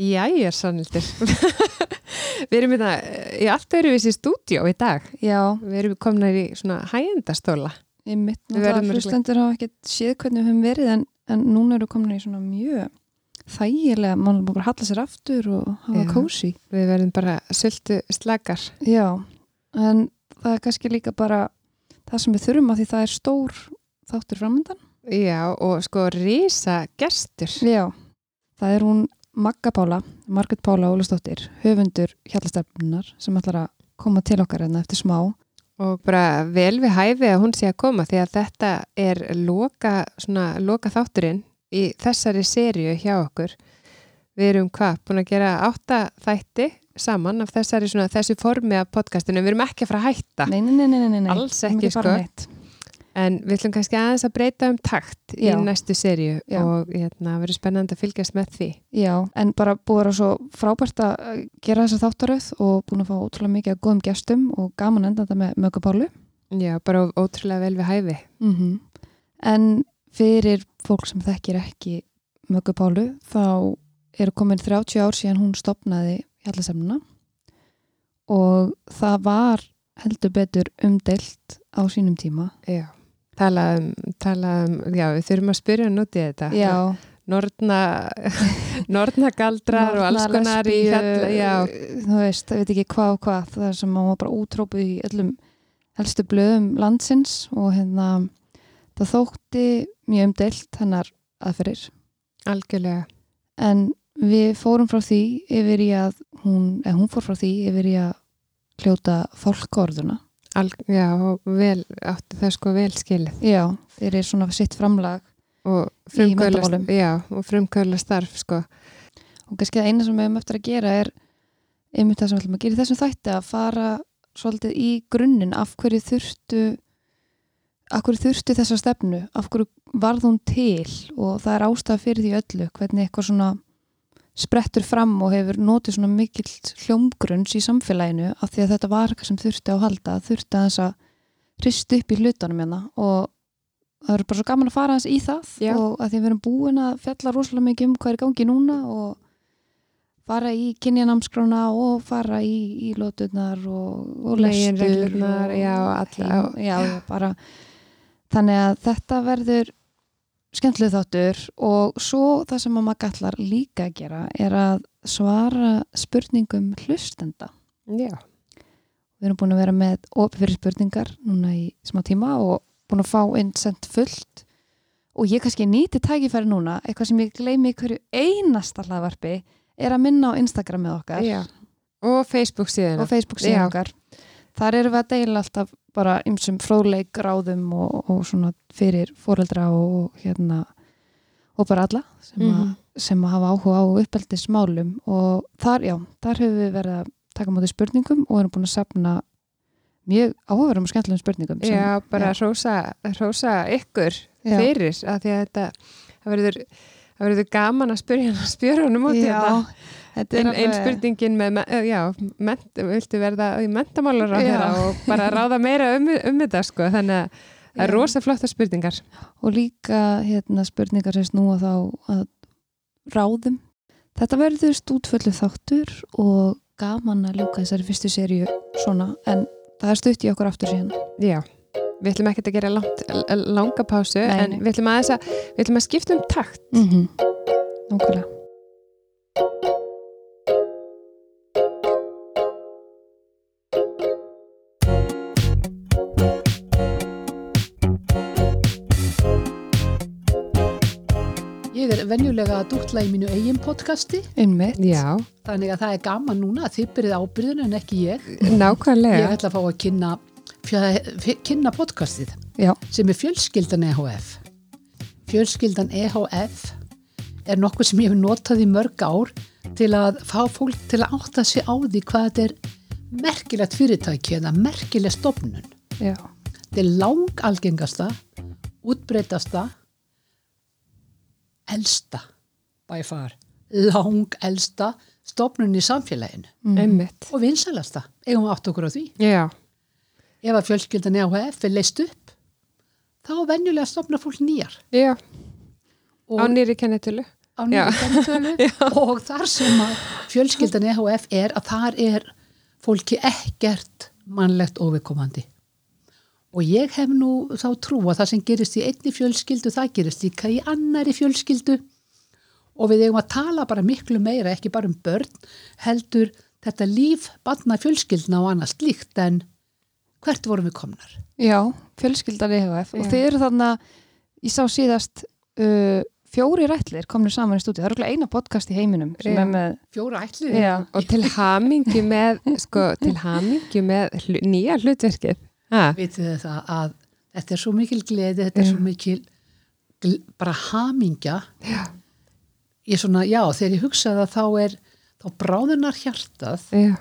Jæja, sannildir. við erum hérna í allt öruvísi stúdíó í dag. Já, Við erum komnar í svona hægendastóla. ég mitt náttúrulega hlustendur hafa ekkert séð hvernig við höfum verið en, en núna eru komin í svona mjög þægilega, mann má bara halla sér aftur og hafa kósi. Við verðum bara sultu slakar. Já, en það er kannski líka bara það sem við þurfum að því það er stór þáttur framöndan. Já, og sko rísa gestur. Já, það er hún Magga Pála, Margret Pála Ólastóttir, höfundur hjallastefnunar sem ætlar að koma til okkar hérna eftir smá. Og bara vel við hæfi að hún sé að koma því að þetta er loka, svona, loka þátturinn í þessari sériu hjá okkur. Við erum hvað, búin að gera átta þætti saman af þessari, svona, þessu formi af podcastinu. Við erum ekki að fara að hætta. Nei, nei, nei, nei, nei, nei. Alls ekki, bara sko. neitt. En við ætlum kannski aðeins að breyta um takt í Já. næstu sériu og hérna, verður spennandi að fylgjast með því. Já, en bara búið að svo frábært að gera þessa þáttaröð og búin að fá ótrúlega mikið af góðum gestum og gaman enda þetta með Mögga Pálu. Já, bara ótrúlega vel við hæfi. Mm En fyrir fólk sem þekkir ekki Möggu Pálu þá eru komin 30 ár síðan hún stopnaði hjallasemnuna og það var heldur betur umdelt á sínum tíma. Já. Talaðum, talaðum, já, við þurfum að spyrja hann út í þetta. Já, Nortna, nortnagaldrar og alls konar í hjalla, já. þú veist, það veit ekki hvað og hvað það er sem var bara útrópuð í öllum helstu blöðum landsins og hérna það þótti mjög umdelt hennar aðferðir Algjörlega. en við fórum frá því yfir í að hún, eða hún fór frá því yfir í að hljóta fólkorðuna Al, já, vel, átti það sko vel skilið. já, fyrir svona sitt framlag Og frumkvöla, menntamálum. já, og frumkvöla starf, sko. og kannski það eina sem við höfum eftir að gera er einmitt það sem við ætlum að gera í þessum þætti að fara svolítið í grunninn af hverju þurftu af hverju þurftu þessa stefnu af hverju varð hún til og það er ástæða fyrir því öllu hvernig eitthvað svona sprettur fram og hefur notið svona mikill hljómgrunns í samfélaginu af því að þetta var eitthvað sem þurfti á að halda þurfti að þess að hrist upp í hlutunum hérna og það er bara svo gaman að fara hans í það Já. og að því við erum búin að fjalla rosalega mikið um hvað er gangi núna og fara í kynjanamskrána og fara í, í lóturnar og, og lestur og já, alla- heim, já, bara þannig að þetta verður skemmtileg þáttur og svo það sem maður gallar líka að gera er að svara spurningum hlustenda Já. við erum búin að vera með opið fyrir spurningar núna í smá tíma og búin að fá inn sendt fullt og ég kannski nýti tækifæri núna eitthvað sem ég gleymi hverju einasta hlaðvarpi er að minna á Instagramið okkar Já. Og Facebook síðan. og Facebook síðan Já. okkar þar erum við að deila alltaf bara ymsum fróðleik ráðum og, og svona fyrir fóreldra og hérna og bara alla sem, mm Mhm. sem að hafa áhuga á uppeldismálum og þar, já, þar höfum við verið að taka móti spurningum og erum búin að safna mjög áhugaverðum og skemmtilegum spurningum sem, Já, bara hrósa, hrósa ykkur Já. fyrir að því að þetta, það verður, gaman að spyrja hann að spjöra hann um út í já, þetta. Ein alveg- spurningin með, me- já, ment, viltu verða í mentamálar á þeirra og bara ráða meira um, um þetta sko, þannig að það er rosa flotta spurningar. og líka hérna, spurningar sem snúa þá að ráðum. Þetta verður stútföllu þáttur og gaman að ljúka þessari fyrstu seríu svona, en það er stutt í okkur aftur síðan. Já, við ætlum ekkert að gera langt, langa pásu Nei, en við ætlum, að að, að skipta um takt. Mm -hmm. Nákvæmlega. Venjulega að dútla í mínu eigin podcasti Einmitt. Já, þannig að það er gaman núna að þið byrðið ábyrðun en ekki ég. nákvæmlega. Ég ætla að fá að kynna, kynna podcastið Já. sem er fjölskyldan EHF. Fjölskyldan EHF er nokkuð sem ég hef notað í mörg ár til að fá fólk til að átta sig á því hvað þetta er merkilegt fyrirtæki eða merkileg stofnun. Já. Þetta er lang algengasta, útbreytasta, elsta, by far, lang elsta stofnun í samfélaginu Einmitt. og vinsælasta, eigum við átt okkur á því. Já, Ef að fjölskyldan EHF er leist upp, þá venjulega stofnar fólk nýjar. já, á nýri kennetölu. á Já. nýju kennitölu og þar sem að fjölskyldan EHF er að þar er fólki ekkert mannlegt óvikomandi og ég hef nú þá trú að það sem gerist í einni fjölskyldu það gerist líka í annari fjölskyldu. Og við eigum að tala bara miklu meira, ekki bara um börn heldur þetta líf batna fjölskyldna og annars líkt en hvert vorum við komnar? Já, fjölskyldar EHF og þið eru þarna, ég sá síðast uh, fjóri rætlir komnir saman í stúdíu, það er örugglega eina podcast í heiminum er með, Fjóra ætlið? já, og til hamingju með sko, til hamingju með nýja hlutverkið Vitið það að þetta er svo mikil gleði, þetta er Já. svo mikil bara hamingja. Já. Ég svona, já, þegar ég hugsaði að þá er, þá bráðunar hjartað já,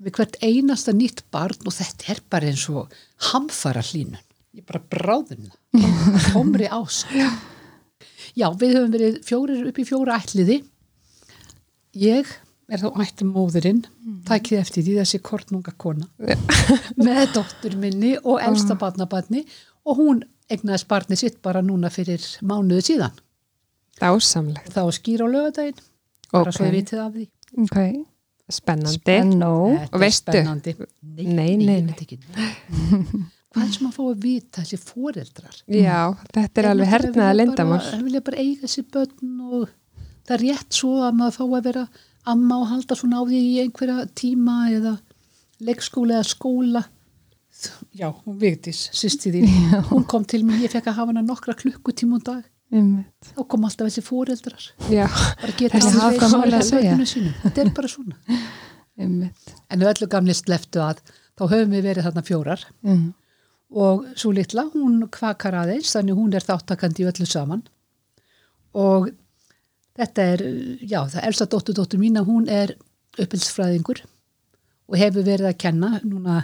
við hvert einasta nýtt barn og þetta er bara eins og hamfara hlínun. Ég bara bráðuna, komri ásk. Já, við höfum verið fjórir upp í fjóra ætliði. Ég er þá ættum móðurinn, tækið eftir því þessi kortnunga kona, með dóttur minni og elsta barnabarni og hún egnaðist barni sitt bara núna fyrir mánuðu síðan. dásamlegt var skýr á lögadaginn, bara svo Ok. ég vitið af því. ok, spennandi Spennó, Þetta Og er veistu- spennandi. Nei, Nei, nei, nei. Hvað er sem að fá að vita þessi foreldrar? já, þetta er alveg hernaða lindamál Það vilja bara eiga sér börn og það er rétt svo að maður fá að vera amma og halda svona á því í einhverja tíma eða leikskóla eða skóla. Já, hún Vigdís, sýsti þín. Hún kom til mér, ég fekk að hafa hana nokkra klukkutíma um dag. einmitt. Þá kom alltaf þessi sínum. Þetta er bara svona. einmitt. En ef öllu gamli sleftu að þá höfum við verið þarna fjórar Mm. og svo litla, hún kvakar aðeins, þannig hún er þáttakandi í öllu saman og þetta er, já, það elsta dóttur dóttur mína, hún er uppelsfræðingur og hefur verið að kenna núna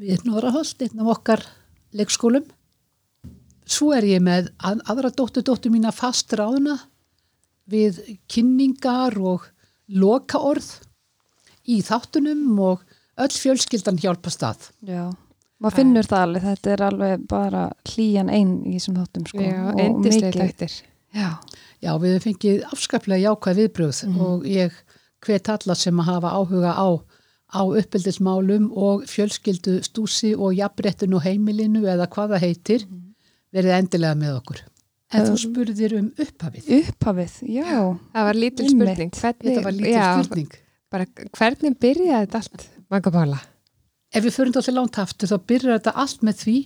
við Norraholt, einn af okkar leikskólum. Svo er ég með að, aðra dóttur dóttur mína fast ráðuna við kynningar og lokaorð í þáttunum og öll fjölskyldan hjálpa stað. Já, maður finnur það alveg, þetta er alveg bara hlýjan einn í þessum þáttum sko. já, endislega mikið- þættir Já, Já, við hefum fengið afskaplega jákvæð viðbröð og ég hvet alla sem að hafa áhuga á, á uppeldismálum og fjölskyldu stúsi og jafnréttun og heimilinu eða hvað það heitir, verið endilega með okkur. En þú spurðir um upphafið. upphafið, já, það var lítil spurning. Hvernig, Þetta var lítið já, spurning. bara, hvernig byrjaði þetta allt Magga Pála? Ef við förum þá til langt aftur þá byrjar þetta allt með því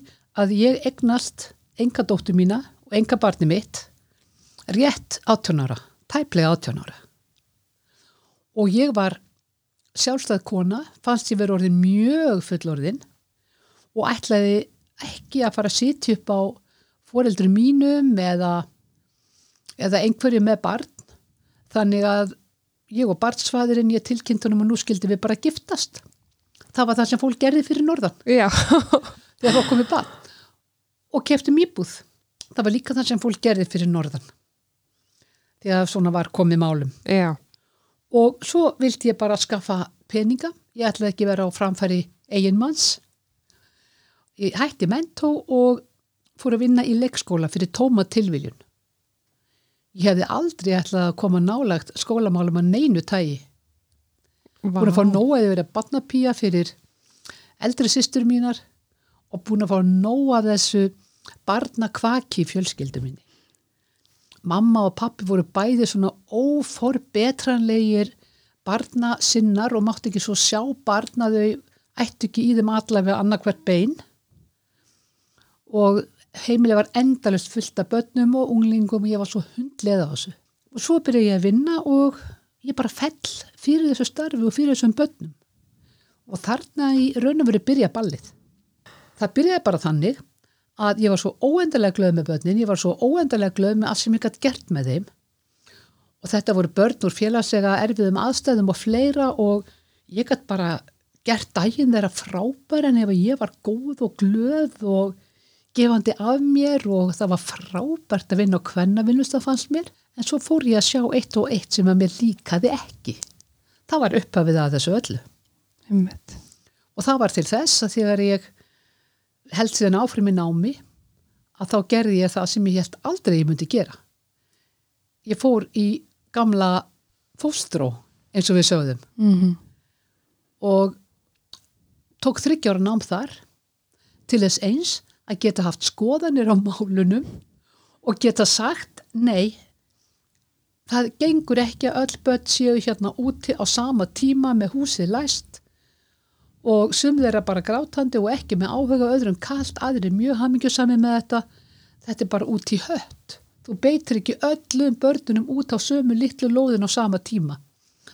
að ég egnast enga dóttur mína og enga barni mitt rétt 18 ára, tæplega 18 ára. Og ég var sjálfstæð kona, fannst ég verið orðin mjög fullorðin og ætlaði ekki að fara að sitja upp á foreldrum mínum eða, eða einhverju með barn. Þannig að ég og barnsfæðurinn ég tilkynntunum og nú skildi við bara giftast. Það var það sem fólk gerði fyrir norðan þegar fólk komið barn og keftum íbúð. Það var líka það sem fólk gerði fyrir norðan þegar svona var komið málum. já, Og svo vildi ég bara skaffa peninga. Ég ætlaði ekki vera á framfæri eiginmanns. Ég hætti mentó og fór að vinna í leikskóla fyrir tóma tilviljun. Ég hefði aldrei ætlað að koma nálagt skólamálum að neinu tægi. Búin að fá nóg að vera barnapía fyrir eldri systur mínar og búin að fá nóg að þessu barnakvaki fjölskyldu minni. Mamma og pappi voru bæði svona óforbetranlegir barnasinnar og mátti ekki svo sjá barna þau ættu ekki í þeim allavega annarkvært bein og heimilega var endalust fullt af börnum og unglingum og ég var svo hundlega á þessu. Og svo byrja ég að vinna og ég bara fell fyrir þessu starfi og fyrir þessum börnum. Og þarna í raun og verið byrja ballið. Það byrjaði bara þannig að ég var svo óendalega glöð með börnin, ég var svo óendalega glöð með allt sem ég gætt gert með þeim. Og þetta voru börn úr félagsega erfiðum aðstæðum og fleira og ég gætt bara gert daginn þeirra frábær en ef ég var góð og glöð og gefandi af mér og það var frábært að vinna á hvenna vinnust það fannst mér en svo fór ég að sjá eitt og eitt sem að mér líkaði ekki. Það var upphafið að þessu öllu einmitt. og það var til þess að þegar ég held síðan áfram í námi að þá gerði ég það sem ég held aldrei ég myndi gera. ég fór í gamla fóstró eins og við sögðum. Mm og tók þryggjára nám þar til þess eins að geta haft skoðanir á málunum og geta sagt nei það gengur ekki að öll börn séu hérna úti á sama tíma með húsið læst og sum þeirra bara grátandi og ekki með áhuga öðrum kalt, aðrir mjög hamingjusami með þetta þetta er bara út í hött þú beitir ekki öllum börnunum út á sömu litlu lóðin á sama tíma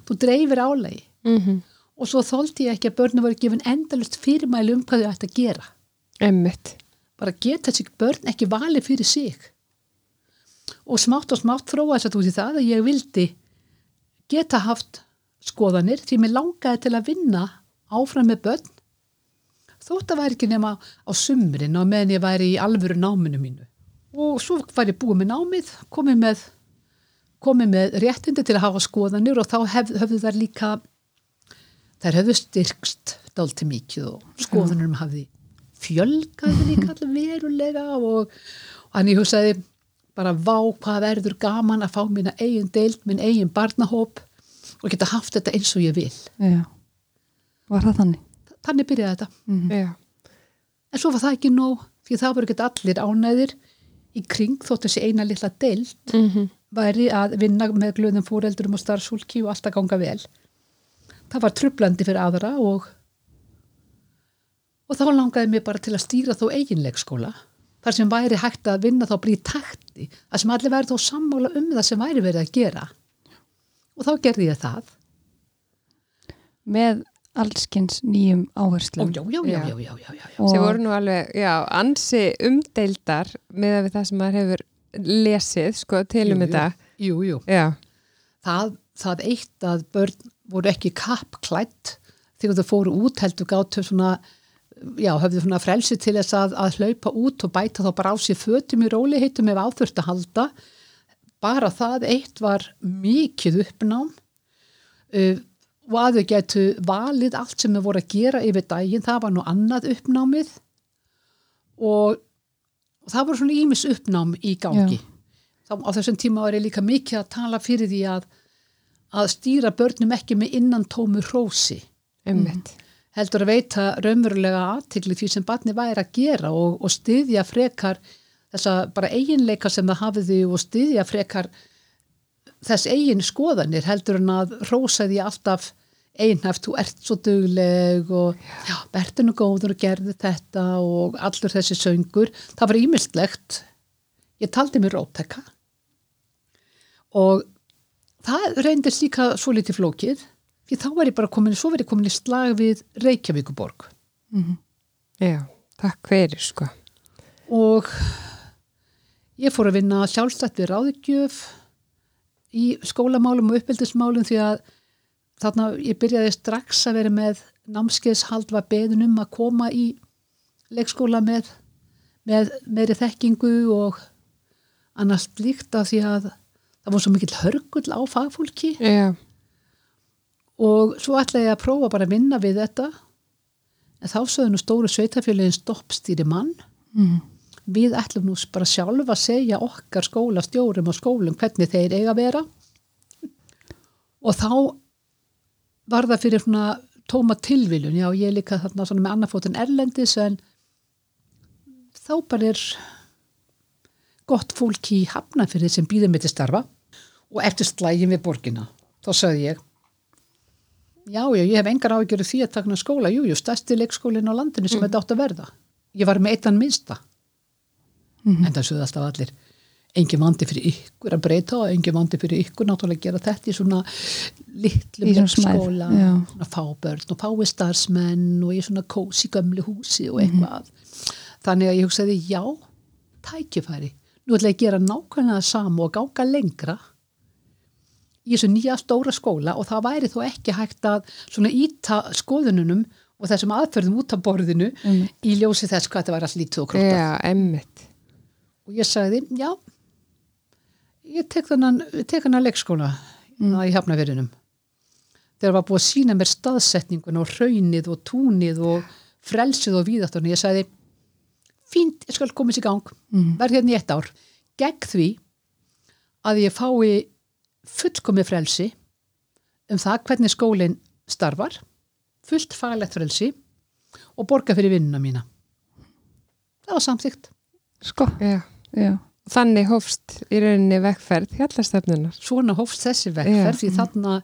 þú dreifir álægi mm og svo þóldi ég ekki að börnum voru gefin endalust fyrirmæli um hvað þau ætti að gera. Emmitt. Bara geta þessi börn ekki valið fyrir sig. Og smátt og smátt að út í það að ég vildi geta haft skoðanir því mér langaði til að vinna áfram með börn þótt að væri ekki nema á sumrin og meðan ég væri í alvöru náminu mínu. Og svo var ég búið með námið, komið með, komið með réttindi til að hafa skoðanir og þá hef, höfðu þær líka þær höfðu styrkst dálti mikið og skoðunurum hafði fjölgaði líka allir verulega og hann ég hugsaði bara vá hvað verður gaman að fá mína eigin deild, minn eigin barnahóp og geta haft þetta eins og ég vil Já. Var það þannig? þannig byrjaði þetta. Mm Já. en svo var það ekki nóg því það voru ekki allir ánæðir í kring þótt þessi eina litla deild Mm væri að vinna með glöðum fóreldurum og starfsfólki og allt að ganga vel. Það var trublandi fyrir aðra og og þá langaði mér bara til að stýra þó eiginleikskóla þar sem væri hægt að vinna þá blíð takti að sem allir væri þó sammála um það sem væri verið að gera. Og þá gerði ég það. Með allskins nýjum áherslum. Já, já, já, já, já, já, já, sem voru nú alveg, já, ansi umdeildar með við það sem maður hefur lesið, sko, til um þetta. jú, jú. Já, Það, það eitt að börn voru ekki kappklætt þegar þau fóru út heldur gáttu svona já, höfðu svona frelsi til þess að, að hlaupa út og bæta þá bara á sér fötum í róliheitum ef áþurft að halda. Bara það eitt var mikið uppnám. Uh, og að þau getu valið allt sem þau voru að gera yfir daginn, það var nú annað uppnámið og, og það voru svona ímis uppnám í gangi. Þá, á þessum tíma var ég líka mikið að tala fyrir því að, að stýra börnum ekki með innan tómu hrósi emmitt. heldur að veita raunverulega aðtikli því sem barni væri að gera og, og styðja frekar þessa bara eiginleika sem það hafiði og styðja frekar þess eigin skoðanir heldur en að rósa því alltaf einhæft, þú ert svo dugleg og já, bertinu góður og gerði þetta og allur þessi söngur. Það var ímyndslegt ég taldi mér róteka og það reyndist líka svo litið flókið því þá var ég bara komin, svo verið komin í slag við Reykjavíkuborg Já, takk fyrir, sko. og ég fór að vinna sjálfstætt við ráðugjöf í skólamálum og uppeldismálum því að þarna ég byrjaði strax að vera með námskeiðshald var beðin um að koma í leikskóla með, með meiri þekkingu og annars líkt af því að það var svo mikill hörgull á fagfólki. Já, og svo ætlaði ég að prófa bara að vinna við þetta. En þá sögðu nú stóru sveitafélagin stoppstýri mann. Mm. við ætlum nú bara sjálf að segja okkar skólastjórum og skólum hvernig þeir eiga að vera. Og þá var það fyrir svona tóma tilviljun, já ég líka þarna svona með annarfótun erlendis en þá bara er gott fólk í hafnafyrir sem býður mig til starfa. Og eftir slægin við borgina þá sögði ég já, já, ég hef engar ágjörðu því að takna skóla. Jú, jú, stærsti leikskólinn á landinu sem þetta átt að verða. Ég var með eittan minnsta. En það sögðu alltaf allir engin vandi fyrir ykkur að breyta og engin vandi fyrir ykkur náttúrulega að gera þetta í svona litlum leikskóla svona fábörn og fái starfsmenn og í svona kósi gömlu húsi og eitthvað þannig að ég hugsaði já, tækifæri nú ætla ég að gera nákvæmlega sama og ganga lengra í þessu nýja stóra skóla og það væri þó ekki hægt að svona íta skoðununum og þessum aðferðum út af borðinu Einmitt. í ljósi þess hvað þetta var allt lítið og krótað já, emmitt. og ég sagði, já ég tek tek þannan leikskóla mm. í hafnafyrinum þegar var búið að sína mér staðsetningun og raunnið og túnið og frelsið og víðáttunni, ég sagði fínt, ég skal komast í gang Mm. verð hérna í ett ár gegn því að ég fái fullkomi frelsi um það hvernig skólinn starfar, fullt faglegt frelsi og borga fyrir vinnuna mína. Það var samþygt. sko, Já. já, Þannig hófst í rauninni vekkferð hjallastefnunar. Svona hófst þessi vegferð Já. því þarna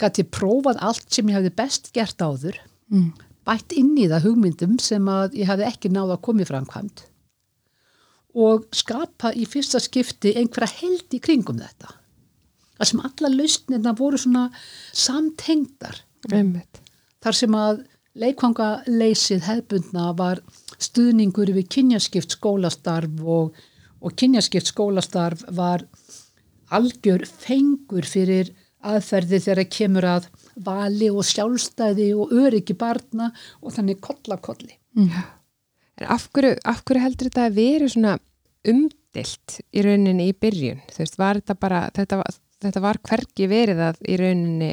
gæti ég prófað allt sem ég hefði best gert áður, mm. bætt inn í það hugmyndum sem að ég hefði ekki náða að koma í framkvæmt og skapa í fyrsta skipti einhverja held í kringum þetta. Það sem alla lausnirna voru svona samtengdar. Einmitt. þar sem að leikvangaleysið hefbundna var stuðningur við kynjaskipt skólastarf og, og kynjaskipt skólastarf var algjör fengur fyrir aðferði þegar kemur að vali og sjálfstæði og öryggi barna og þannig kollakolli. En af hverju, af hverju heldur þetta að veri svona umdilt í rauninni í byrjun? Veist, var þetta bara, þetta var, þetta var hvergi verið að í rauninni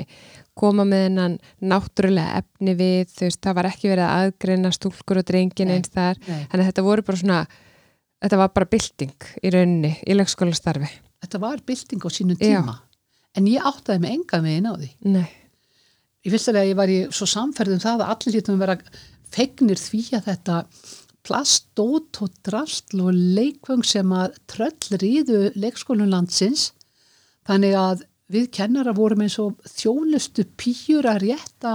koma með hennan náttúrulega efni við, veist, það var ekki verið að aðgreina stúlkur og drengin eins þar. Nei. Þannig að þetta voru bara svona, þetta var bara bylting í rauninni í leikskólastarfi. Þetta var bylting á sínum Já. tíma en ég áttaði mig enga megin á því. Nei. Í fyrstulega ég var ég svo samferð um það að allir lítum að vera fegnir því að þetta plastót og drastl og leikvöng sem að tröll ríðu leikskólum landsins þannig að við kennara vorum eins og þjónustu pýjur að rétta,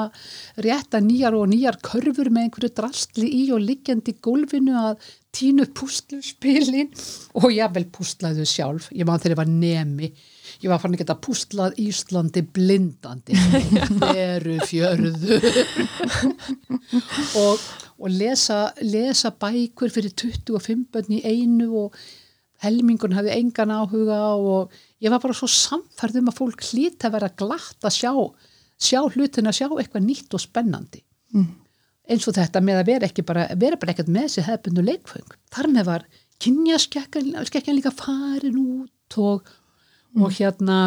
rétta nýjar og nýjar körfur með einhverju drastli í og liggjandi í gólfinu að tínu púsluspilin og ég vel púslaðu sjálf, ég maður þegar ég var nemi. Ég var fann ekki að púslað Íslandi blindandi. Veru fjörðu og, og lesa, lesa bækur fyrir 25 bönn í einu og helmingun hafði engan áhuga og ég var bara svo samfærð um að fólk hlýtt að vera glatt að sjá, sjá hlutin að sjá eitthvað nýtt og spennandi. Mm. Eins og þetta með að vera ekki bara, vera bara ekkert með þessi hefðbundu leikföng. Þar með var kynjaskekkjan líka farin út og, og hérna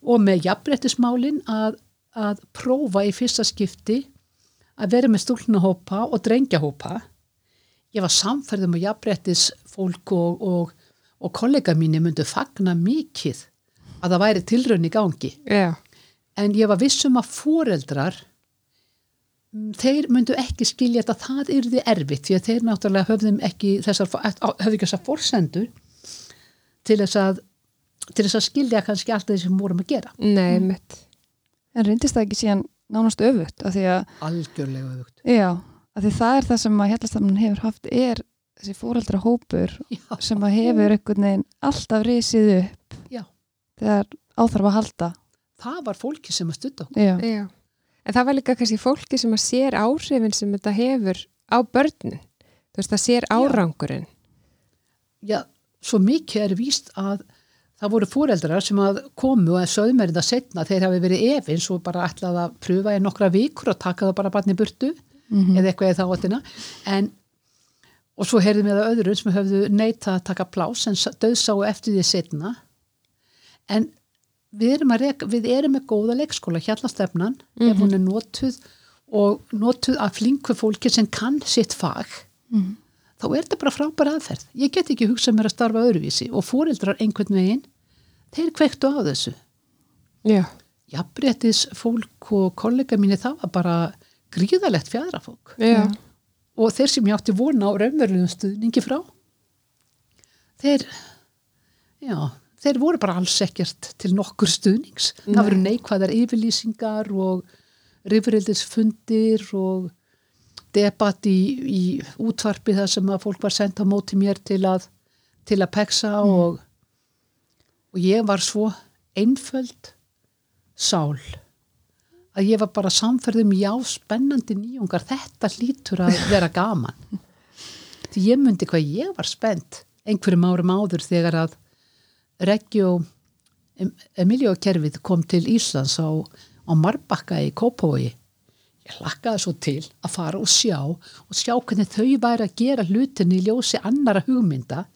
og með jafnbrettismálin að, að prófa í fyrsta skipti að vera með stúlnahópa og drengjahópa. Ég var samferðum með jafnbrettis fólk og, og, og kollega mínu myndu fagna mikið að það væri tilraun í gangi. Já. En ég var vissum að foreldrar mm, þeir myndu ekki skilja þetta það yrði erfitt því að þeir náttúrulega höfðum ekki þessar, höfðu ekki þessar forsendur til þess að til þess að skilja kannski allt það sem við vorum að gera. Nei, mitt. en reyndist það ekki síðan nánast öfugt af því að, Algjörlega öfugt. já, af því það er það sem að hjallastafnan hefur haft er þessi fóreldra hópur Já, sem að hefur einhvern veginn alltaf risið upp Já. þegar áþarf að halda það var fólki sem að stutta okkur. já, Já. En það var líka kannski fólki sem að sér áhrifin sem þetta hefur á börnin. Þú veist, það sér árangurinn. Já, svo mikið er víst að það voru fóreldrar sem að komu og sögðu mér þetta setna þeir hafi verið efins og bara ætlað að pröfa í nokkra vikur og taka það bara barni burtu Mhm. eða eitthvað eða þá áttina en og svo heyrðum við að öðrum sem höfðu neita að taka plás en döðsáu eftir því setna en við erum, reka, við erum með góða leikskóla hjallastefnan ef hún er notuð og notuð af flinku fólki sem kann sitt fag Mhm. þá er þetta bara frábæra aðferð ég get ekki hugsað mér að starfa öðruvísi og fóreldrar einhvern veginn þeir kveiktu á þessu Já. jafnbrettis fólk og kollega mínu það var bara gríðalegt fjadrafólk Já. og þeir sem ég átti vona á raunverulegum stuðningi frá þeir já, þeir voru bara alls ekkert til nokkur stuðnings. Það voru neikvæðar yfirlýsingar og rifrildisfundir og debatt í, í útvarpi þar sem að fólk var sendt á móti mér til að til að peksa og og ég var svo einföld sál að ég var bara samferðum já, spennandi nýjungar þetta hlýtur að vera gaman. Því ég myndi hvað ég var spennt einhverjum árum áður þegar að Reggio Emilio kerfið kom til Íslands á, á Marbakka í Kópavogi. Ég lakkaði svo til að fara og sjá og sjá hvernig þau væri að gera hlutin í ljósi annara hugmynda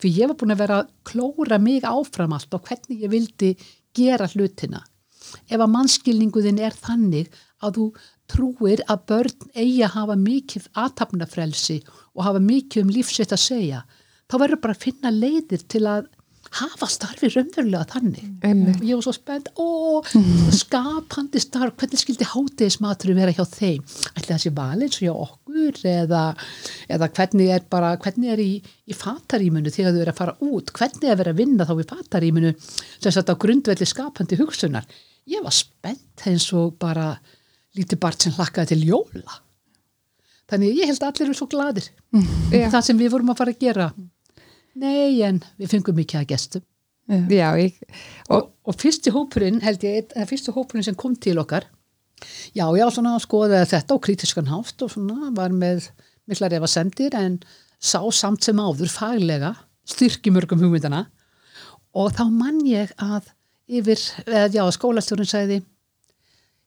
fyrir ég var búin að vera að klóra mig áfram allt og hvernig ég vildi gera hlutina. Ef að mannskilninguðin er þannig að þú trúir að börn eigi að hafa mikið aðtapnafrelsi og hafa mikið um lífsitt að segja þá verður bara að finna leiðir til að hafa starfi raunverulega þannig Einmitt. og ég var svo spennt, ó, skapandi starf, hvernig skildi hátegismatur vera hjá þeim, ætli það sé valið svo hjá okkur eða, eða hvernig er bara, hvernig er í, í fataríminu þegar þau eru að fara út, hvernig er að vera að vinna þá í fataríminu sem sagt á grundvelli skapandi hugsunar. Ég var spennt eins og bara lítið bart sem hlakkaði til jóla. Þannig ég held að allir eru svo gladir. Já. Það sem við vorum að fara að gera. Nei, en við fengum mikið að gestum. Já, ég, Og, og fyrsti hópurinn, held ég, fyrsti hópurinn sem kom til okkar, já, já, svona skoðaði þetta á kritiskan hátt og svona var með miklar efa sendir en sá samt sem áður faglega styrki mörgum hugmyndana og þá mann ég að yfir, eða já, skólastjórun sagði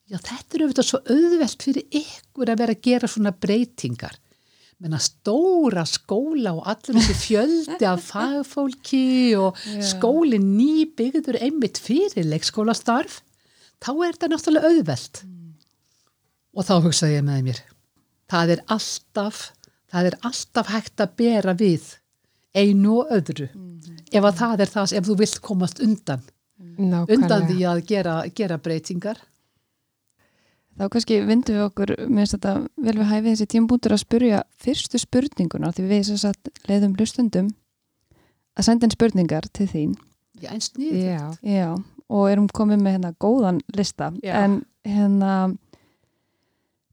já, þetta er auðvitað svo auðvelt fyrir ykkur að vera að gera svona breytingar menna stóra skóla og allir þessi fjöldi af fagfólki og skólinn nýbyggður einmitt fyrir leikskólastarf þá er þetta náttúrulega auðvelt. Og þá hugsaði ég með mér það er alltaf það er alltaf hægt að bera við einu og öðru ef að það er það, ef þú vilt komast undan. Undan nákvæmlega. því að gera, gera breytingar Þá kannski vindum við okkur með þetta vel við hæfið þessi tímbúndur að spurja fyrstu spurninguna því við þess að leiðum hlustundum að senda inn spurningar til þín. Já, en snýð Já, Já, og erum komið með hérna góðan lista. Já. en hérna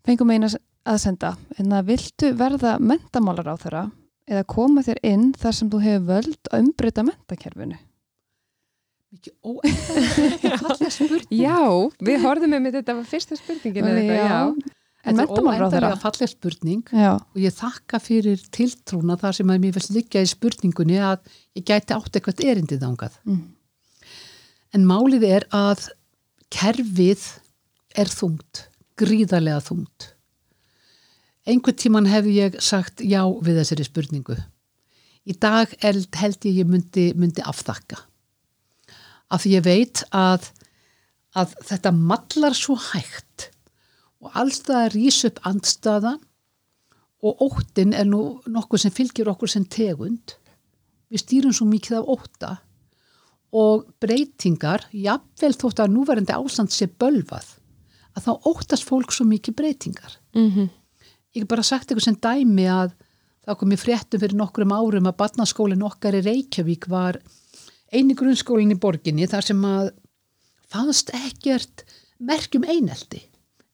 fengum eina að senda. Hérna viltu verða mentamálar á þeirra eða koma þér inn þar sem þú hefur völd að umbreyta mentakerfinu mikið óendanlega fallega spurning já við horfðum með þetta var fyrsta spurningin eða eitthvað, já. en Þetta er óendanlega falleg spurning Já, og ég þakka fyrir tiltrúna þar sem að mér vil liggja í spurningunni að ég gæti átt eitthvað erindið ángað. mm. En málið er að kerfið er þungt, gríðarlega þungt. Einhvern tíman hef ég sagt já við þessari spurningu. Í dag held, ég ég myndi, myndi afþakka. Af því ég veit að, að þetta mallar svo hægt og allstað rís upp andstaða og óttin er nú nokkuð sem fylgir okkur sem tegund. Við stýrum svo mikið af ótta og breytingar, jafnvel þótt að núverandi ástand sé bölvað, að þá óttast fólk svo mikið breytingar. Mm Ég hef bara sagt eitthvað sem dæmi að það kom í fréttum fyrir nokkrum árum að barnaskólinn okkar í Reykjavík var eini grunnskólinn í borginni þar sem að fannst ekkert merkjum eineldi.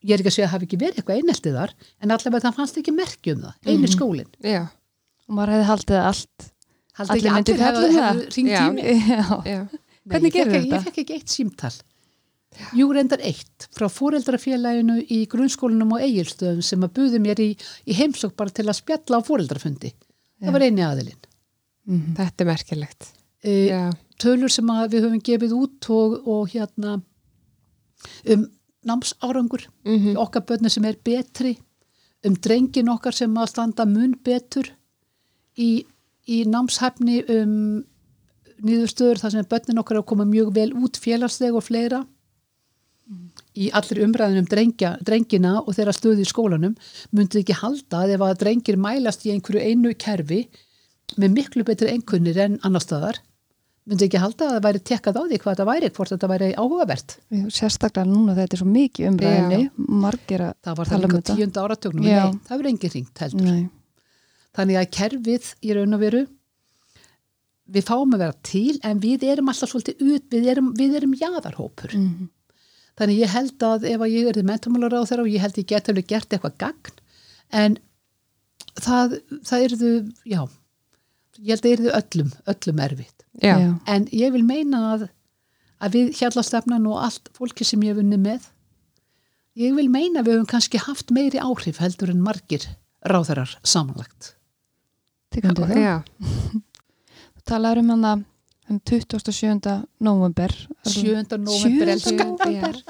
Ég er ekki að segja að hafi ekki verið eitthvað eineldi þar en allavega það fannst ekki merkjum það, eini skólinn. já, og maður hefði haldið allt Haldið ekki allir fjalla hefðu um hef það? ringt Nei, Hvernig gerirðu þetta? Ég fekk ekki eitt símtal. Jú, reyndar eitt frá fóreldrafélaginu í grunnskólanum og eigilstöðum sem að buði mér í, í heimsók bara til að spjalla á fóreldrafundi. Það var eini aðilinn. Mhm. þetta er merkilegt Já, tölur sem við höfum gefið út og, og hérna um námsárangur mm í okkar börnum sem er betri, um drengin okkar sem að standa mun betur í, í námshæfni um nýðurstöður þar sem börnin okkar er að koma mjög vel út félagslega og fleira. Í allir umræðin um drengja, drengina og þeirra stöðu í skólanum myndið ekki halda að ef að drengir mælast í einhverju einu kerfi með miklu betri einkunnir en annar staðar myndið ekki halda að það væri tekkað á því hvað þetta væri, hvort þetta væri áhugavert sérstaklega núna þetta er svo mikið umræðinni margir að það var það tala um líka þetta. tíunda áratögnum nei, það verður engin ringt heldur Nei. þannig að kerfið í raun og veru við fáum að vera til en við erum alltaf svolítið ut við erum, við erum jaðarhópur Mhm. þannig ég held að ef að ég er mentamálar á þeirra og ég held ég get alveg gert eitthvað gagn en það, það erðu já, ég held að erðu öllum öllum erfitt. Já, en ég vil meina að, að við hjallastefnan og allt fólki sem ég hef unni með ég vil meina að við höfum kannski haft meiri áhrif heldur en margir ráðarar samanlagt. Tekum undir það. já, Þú talaður um hana um 27. november 7. november 7. elska november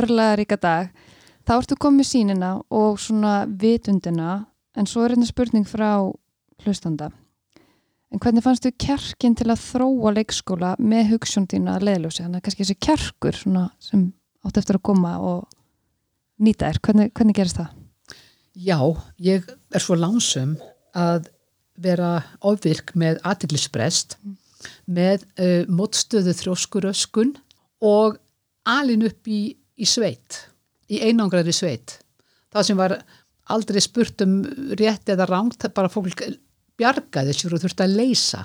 örlega ríka dag. Þá ertu komið sínina og svona vitundina en svo er hérna spurning frá hlustanda en hvernig fannst þú kjarkin til að þróa leikskóla með hugsun þína að leðljósi þannig að kannski þessi kjarkur sem átt eftir að koma og nýta þér, hvernig, hvernig gerist það? Já, ég er svo lánsum að vera ofvirk með aðtiklisbrest með uh, mótstöðu þróskuröskun og alin upp í, í sveit, í einangraðri sveit. Það sem var aldrei spurt um rétt eða rangt, bara fólk bjargaði sér og þurfti að leysa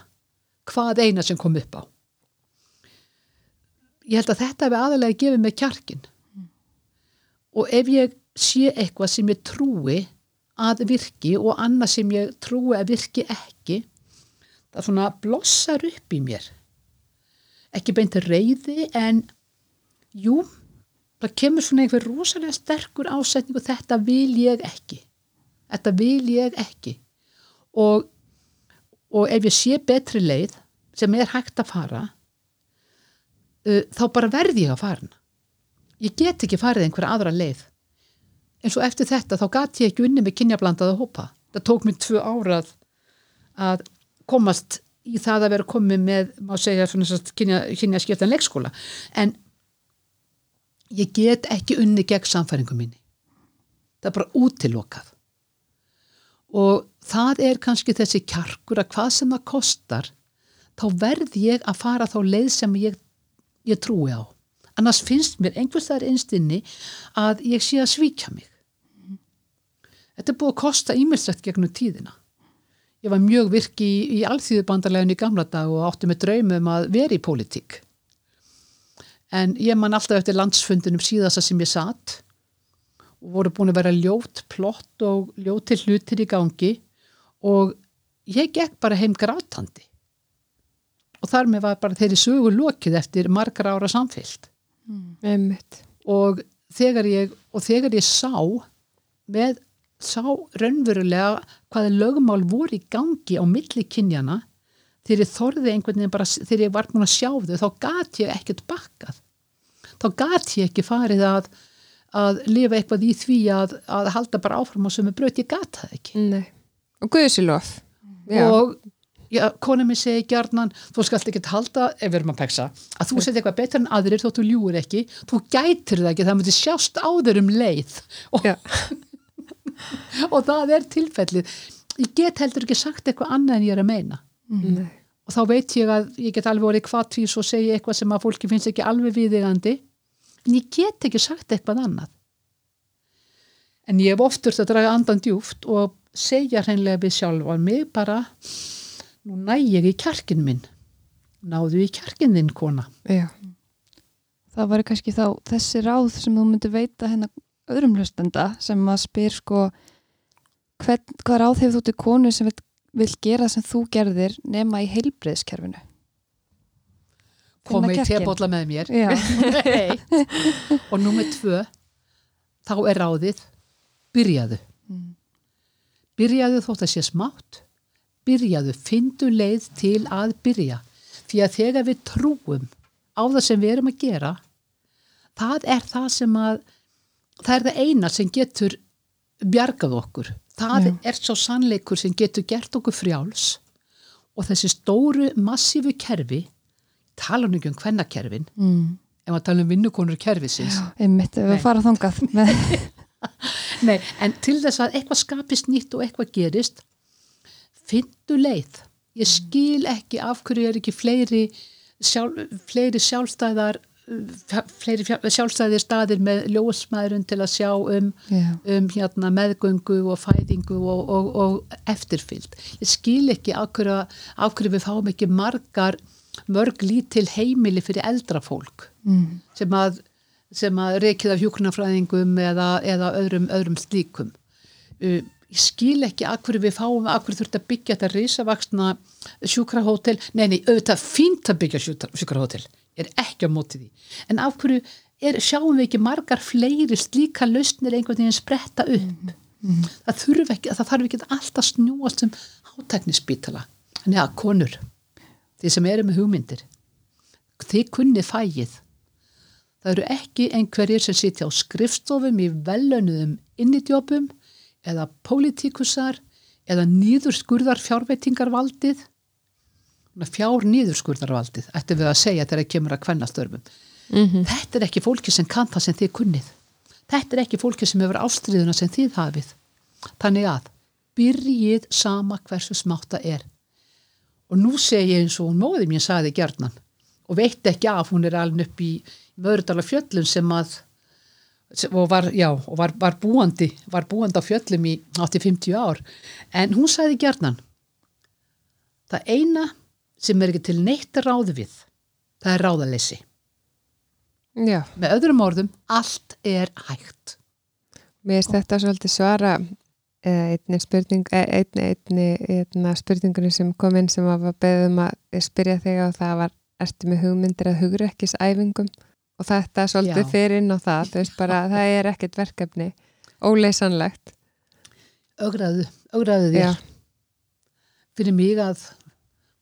hvað eina sem kom upp á. Ég held að þetta hefur aðalega gefið mig kjarkin og ef ég sé eitthvað sem ég trúi að virki og annað sem ég trúi að virki ekki það svona blossar upp í mér. Ekki beint reyði en jú það kemur svona einhver rosalega sterkur ásetning og þetta vil ég ekki. Þetta vil ég ekki. Og, og ef ég sé betri leið sem er hægt að fara uh, þá bara verði ég að fara ég get ekki farið einhverja aðra leið. Eins og eftir þetta þá gati ég ekki unni með kynjablandaða hópa. Það tók mér tvö árað að komast í það að vera komið með, má segja, kynja, kynja skiptan leikskóla. En ég get ekki unni gegn samfæringum minni. Það er bara útilokað. Og það er kannski þessi kjarkur að hvað sem það kostar þá verð ég að fara þá leið sem ég, ég trúi á. Annars finnst mér einhvers þar einstinni að ég sé að svíkja mig. Þetta er búið að kosta ímilsett gegnum tíðina. Ég var mjög virki í, í alþýðubandarlegin í gamla dag og átti með draumum að vera í pólitík. En ég man alltaf eftir landsfundinum síðasta sem ég satt og voru búin að vera ljót, plott og ljóti hlutir í gangi og ég gekk bara heim grátandi. Og þar með var bara þeirri sögu lokið eftir margar ára samfélgt mm. og þegar ég og þegar ég sá með sá raunverulega hvaða lögumál voru í gangi á milli kynjana þegar ég þorði einhvern veginn bara þegar ég var búin að sjá þau þá gati ég ekkert bakkað. Þá gati ég ekki farið að að lifa eitthvað í því að, að halda bara áfram á sömu bröt, ég gata það ekki. Nei. Og Guðsilof og já, kona mér segi gjarnan þú skalt ekki halda, ef við erum að peksa að þú seti eitthvað betur en aðrir þóttu ljúur ekki. Þú gætir það ekki, það myndi sjást áður um leið. Og, og það er tilfellið. Ég get heldur ekki sagt eitthvað annað en ég er að meina. Mm. og þá veit ég að ég get alveg orðið hvað tvís og segja eitthvað sem að fólki finnst ekki alveg viðigandi en ég get ekki sagt eitthvað annað. En ég hef oftur að draga andan djúft og segja hreinlega við sjálf að mig bara nú næ ég í kjarkin minn. Náðu í kjarkin þinn kona. Já. það var kannski þá þessi ráð sem þú myndi veita hennar öðrum hlustenda sem að spyr sko hvern, hvað ráð hefur þú til konu sem vil, vil gera sem þú gerðir nema í heilbreyðskerfinu komið í tebólla með mér. Og nummið tvö þá er ráðið byrjaðu. Byrjaðu þótt að sé smátt. Byrjaðu, findu leið til að byrja. Því að þegar við trúum á það sem við erum að gera það er það sem að það er það eina sem getur bjargað okkur. Það Já. er svo sannleikur sem getur gert okkur frjáls. Og þessi stóru massífu kerfi tala nú ekki um hvennakerfin mm. en maður tala um vinnukonur kerfisins. Einmitt, við fara þongað Nei, en til þess að eitthvað skapist nýtt og eitthvað gerist findu leið ég skil ekki af hverju er ekki fleiri, sjálf, fleiri sjálfstæðar fleiri sjálfstæðir staðir með ljósmaðurinn til að sjá um, yeah. um hérna, meðgöngu og fæðingu og, og, og eftirfyllt. Ég skil ekki af hverju, af hverju við fáum ekki margar, mörg lítil heimili fyrir eldra fólk mm. sem að, að reykið af hjóknarfræðingum eða, eða öðrum, öðrum slíkum. Uh, ég skil ekki af hverju við fáum, af hverju þurft að byggja þetta risavaksna sjúkrahótel, nei, nei, auðvitað fínt að byggja sjúkrahótel er ekki á móti því. En af hverju er, sjáum við ekki margar fleiri slíka lausnir einhvern veginn spretta upp? Mm -hmm. það, ekki, það þarf ekki alltaf snúast sem hátæknisbítala. Þannig að konur, þið sem eru með hugmyndir, þið kunnið fægið. Það eru ekki einhverjir sem sitja á skrifstofum í velönuðum innidjópum eða pólitíkusar eða nýður skurðar fjárveitingarvaldið fjár nýðurskurðarvaldið ættum við að segja þegar það kemur að kvennastörfum. Mm -hmm. þetta er ekki fólki sem kann það sem þið kunnið. Þetta er ekki fólki sem hefur ástriðuna sem þið hafið. Þannig að byrjið sama hversu smátt það er. Og nú segi ég eins og hún móði mér saði gjarnan og veit ekki af, hún er alveg upp í vörðala fjöllum sem að sem- og var, já, og var, var búandi var búandi á fjöllum í 80-50 ár. En hún sagði gjarnan það eina sem er ekki til neitt ráð við það er ráðaleysi. Já, með öðrum orðum, allt er hægt. Mér finnst þetta svolítið svara eh, einni spurning eh, einni, einni, einni spurningunni sem kom inn sem var beðum að spyrja þig og það var ertu með hugmyndir að hugrekkisæfingum og þetta svolítið Já. fyrir inn á það þú veist bara að það er ekkert verkefni. Óleysanlegt. Augraðu, augraðu Já, þér fyrir mig að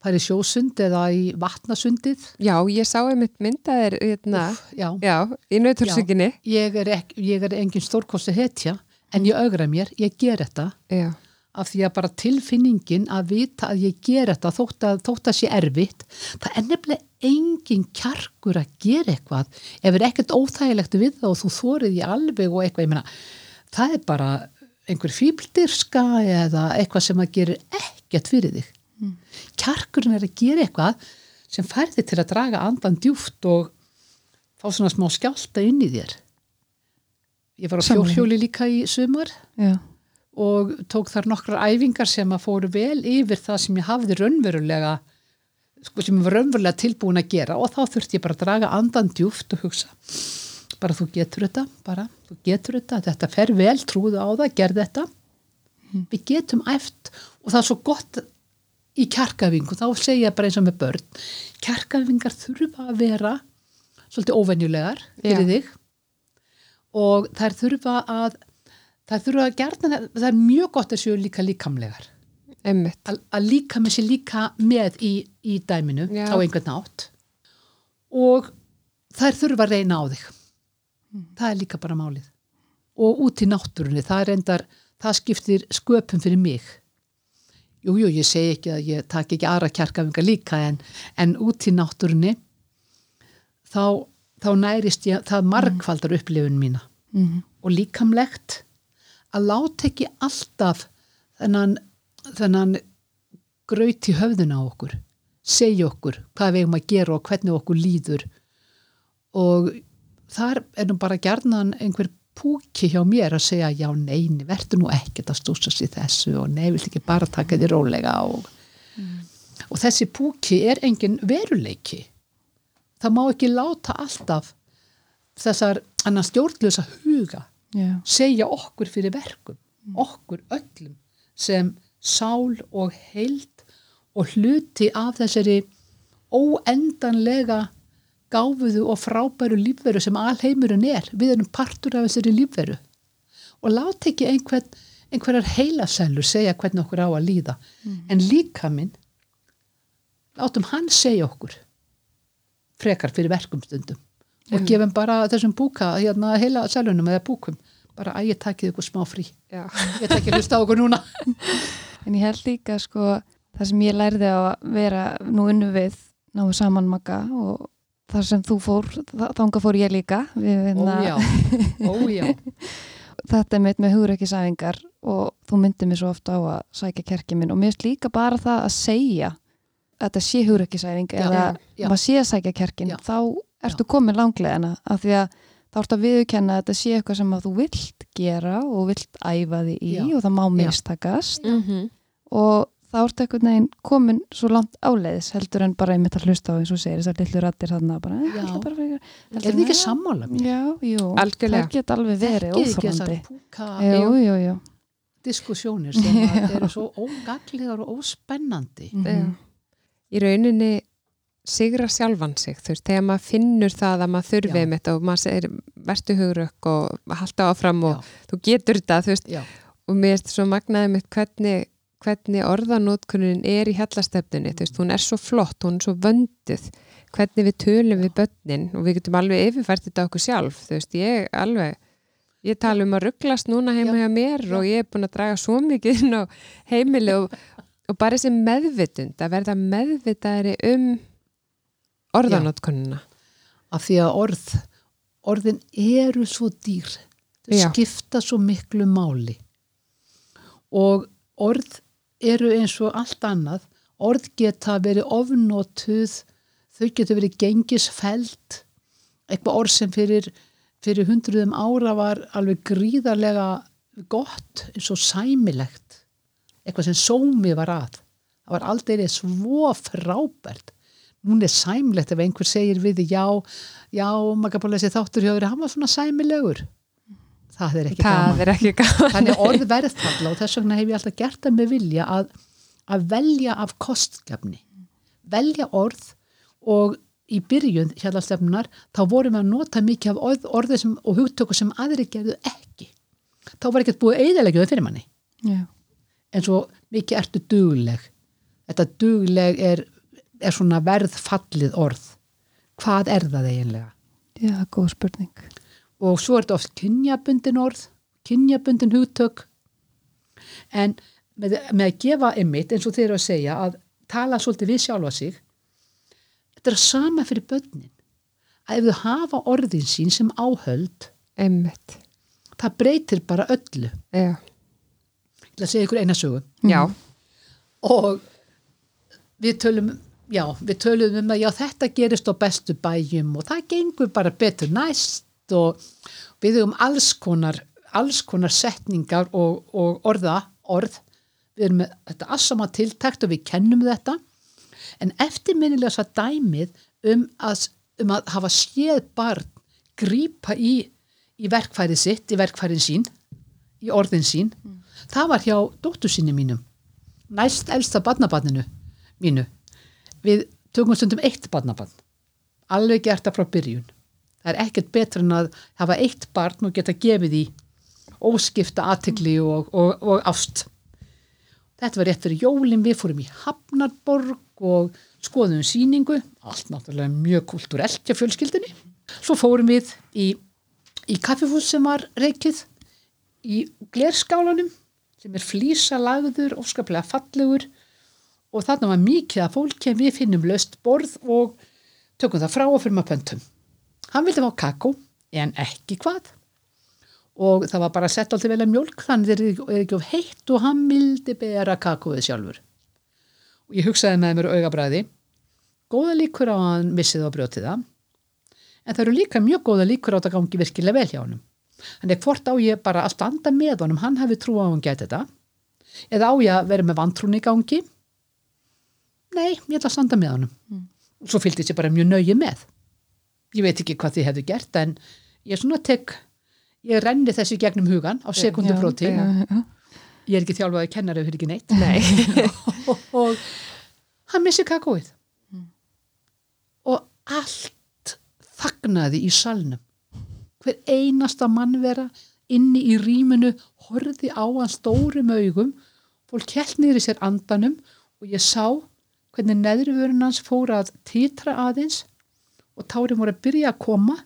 fara í sjósund eða í vatnasundið. Já, ég sá einmitt myndaðir hérna, já, já, í nautursökinni ég ég er engin stórkosti hetja en ég augra mér, ég ger þetta. Já, af því að bara tilfinningin að vita að ég ger þetta þótt að, þótt að sé erfitt það er nefnilega engin kjarkur að gera eitthvað ef er ekkert óþægilegt við það og þú þórið í alveg og eitthvað, ég meina það er bara einhver fíbldirska eða eitthvað sem að gerir ekkert fyrir þig. Kjarkurinn er að gera eitthvað sem færði til að draga andan djúft og fá svona smá skjálta inn í þér. Ég var á fjórhjóli líka í sumar. Já, og tók þar nokkrar æfingar sem að fóru vel yfir það sem ég hafði raunverulega sko, sem ég var raunverulega tilbúin að gera. Og þá þurfti ég bara að draga andan djúft og hugsa bara þú getur þetta bara, þú getur þetta, þetta fer vel trúðu á það, gerð þetta. Við getum æft. Og það er svo gott í kjarkafingu, þá segja ég bara eins og með börn kjarkafingar þurfa að vera svolítið óvenjulegar fyrir Já. þig. Og þær þurfa að þær þurfa að gerna, það er mjög gott að séu líka líkamlegar. Að, líka með sér líka með í, í dæminu Já. á einhvern nátt og þær þurfa að reyna á þig. Það er líka bara málið. Og út í náttúrunni, það er endar það skiptir sköpum fyrir mig. Jújú, jú, ég segi ekki að ég tak ekki aðra kjarkafingar líka en, en út í náttúrunni þá, þá nærist ég það margfaldar upplifun mína. Mm og líkamlegt að láta ekki alltaf þennan, þennan graut í höfðuna á okkur segja okkur hvað við eigum að gera og hvernig okkur líður. Og þar er nú bara gerðnan einhver púki hjá mér að segja já neini, verður nú ekkert að stúsast í þessu og nei, vilt ekki bara taka því rólega og, og þessi púki er engin veruleiki. Það má ekki láta alltaf þessar annar stjórnlösa huga já, segja okkur fyrir verkum, okkur öllum sem sál og heild og hluti af þessari óendanlega gáfuðu og frábæru lífveru sem alheimurinn er. Við erum partur af þessari lífveru. Og láta ekki einhvern, einhverjar heilasælur segja hvernig okkur á að líða. En líka minn, látum hann segja okkur frekar fyrir verkum og gefum bara þessum búka hérna heila sælunum eða búkum. Bara að ég takið ykkur smá frí. Já, ég tek ekki hlusta á okkur núna. En ég held líka sko það sem ég lærði að vera nú unnu við náðu saman maga og þar sem þú fór, þangað fór ég líka. Hérna, já, ó já. Þetta er mitt með hugreikisæfingar og þú myndir mér svo ofta á að sækja kerkið minn. Og mér finnst líka bara það að segja að þetta sé hugreikisæfing eða maður sé að sækja kerkin Já. þá ertu komin langlegina af því að þá ertu að viðurkenna að þetta sé eitthvað sem að þú vilt gera og vilt æfa því í Já. og það má mistakast mm og þá ertu einhvern veginn komin svo langt áleiðis heldur en bara einmitt að hlusta á eins og segir þessar lillu rattir þarna bara, Já. já. bara fyrir, er þið ekki sammála mér? Já, jú, Algjörlega. það get alveg verið púka Jú, jú, jú diskussjónir sem að eru svo ógaglegar og óspennandi Mhm. í rauninni sigra sjálfan sig, þú veist, þegar maður finnur það að maður þurfi Já. um þetta og maður segir vertu hugrökk og halda áfram og Já. þú getur þetta, þú veist, já, og mér er svo magnaði mitt hvernig, hvernig orðanótkunin er í hellastefnunni, þú veist, hún er svo flott, hún er svo vönduð, hvernig við tölum við börnin og við getum alveg yfirfært þetta okkur sjálf, þú veist, ég alveg, ég tala um að rugglast núna heima Já. hjá mér og ég er búin að draga svo mikið inn á heimili og, og bara þessi meðvitund, að verða meðvitaðri um orðanótkunina. af því að orð orðin eru svo dýr þau Já. skipta svo miklu máli. Og orð eru eins og allt annað. Orð geta verið ofnotuð þau geta verið gengisfælt eitthvað orð sem fyrir, fyrir hundruðum ára var alveg gríðarlega gott eins og sæmilegt. Eitthvað sem sómi var að. Það var aldrei svo frábært núna er sæmilegt ef einhver segir við já, já, bara þessi þáttur hjá þér, hann var svona sæmilegur. Það er ekki það gaman. er ekki gaman. Þannig orð verðfalla og þess vegna hef ég alltaf gert það með vilja að, að velja af kostgefni velja orð og í byrjun hérlastefnunar þá vorum við að nota mikið af orð, orði sem, og hugtöku sem aðri gerðu ekki. Þá var ekkert búið eiginlega fyrir manni. Já. en svo mikið ertu dugleg. Þetta dugleg er, er svona verðfallið orð? Hvað er það eiginlega? Já, góð spurning. og svo er þetta oft kynjabundin orð kynjabundin hugtök. En með, með að gefa ymmit eins og þeir eru að segja að tala svolítið við sjálfa sig þetta er sama fyrir börnin. Að ef þau hafa orðin sín sem áhöld einmitt, það breytir bara öllu. Já, ég ætla að segja ykkur eina sögu. Já, og við tölum já, við tölum um að já, þetta gerist á bestu bæjum og það gengur bara betur næst og við höfum alls konar alls konar setningar og, og orða, orð. Við erum með þetta assama tiltækt og við kennum þetta. En eftirminnilega svo dæmið um að, um að hafa séð barn grípa í, í verkfærið sitt, í verkfærin sín í orðin sín það var hjá dóttur sinni mínum næst elsta barnabarninu mínu við tökum stundum eitt barnabarn. Alveg gert það frá byrjun. Það er ekkert betra en að hafa eitt barn og geta gefið í óskipta aðtegli og, og, og ást. Þetta var rétt fyrir jólin. Við fórum í Hafnarborg og skoðum síningu allt náttúrulega mjög kulturelt hjá fjölskyldinni svo fórum við í, í kaffifús sem var reikið í glerskálanum sem er flýsa lagður, óskaplega fallegur og þarna var mikið að fólki við finnum löst borð og tökum það frá og fyrir maður pöntum. Hann vildi fá kakó en ekki hvað og það var bara sett alltaf vel að mjólk þannig er er ekki of heitt og hann vildi bera kakóið sjálfur. Og ég hugsaði með mér augabræði góða líkur á að hann missið og brjóti það en það eru líka mjög góða líkur á að það gangi virkilega vel hjá honum. Þannig hvort á ég bara að standa með honum, hann hefði trú á að hann gæti þetta eða á ég að vera með vantrún í gangi nei, ég ætla að standa með honum. Mm. svo fylgdi ég bara mjög nögi með. Ég veit ekki hvað þið hefðu gert en ég svona tek ég renni þessu gegnum hugan á sekundubróti ég er ekki þjálfaði kennari fyrir ekki neitt. Nei. Og, og hann missi kakóið. Mm. og allt þagnaði í salnum. Hver einasta mannvera inni í rýminu horfði á hann stórum augum. Fólk held í sér andanum og ég sá hvernig neðri vörun hans fór að titra aðeins og tárin voru að byrja að koma.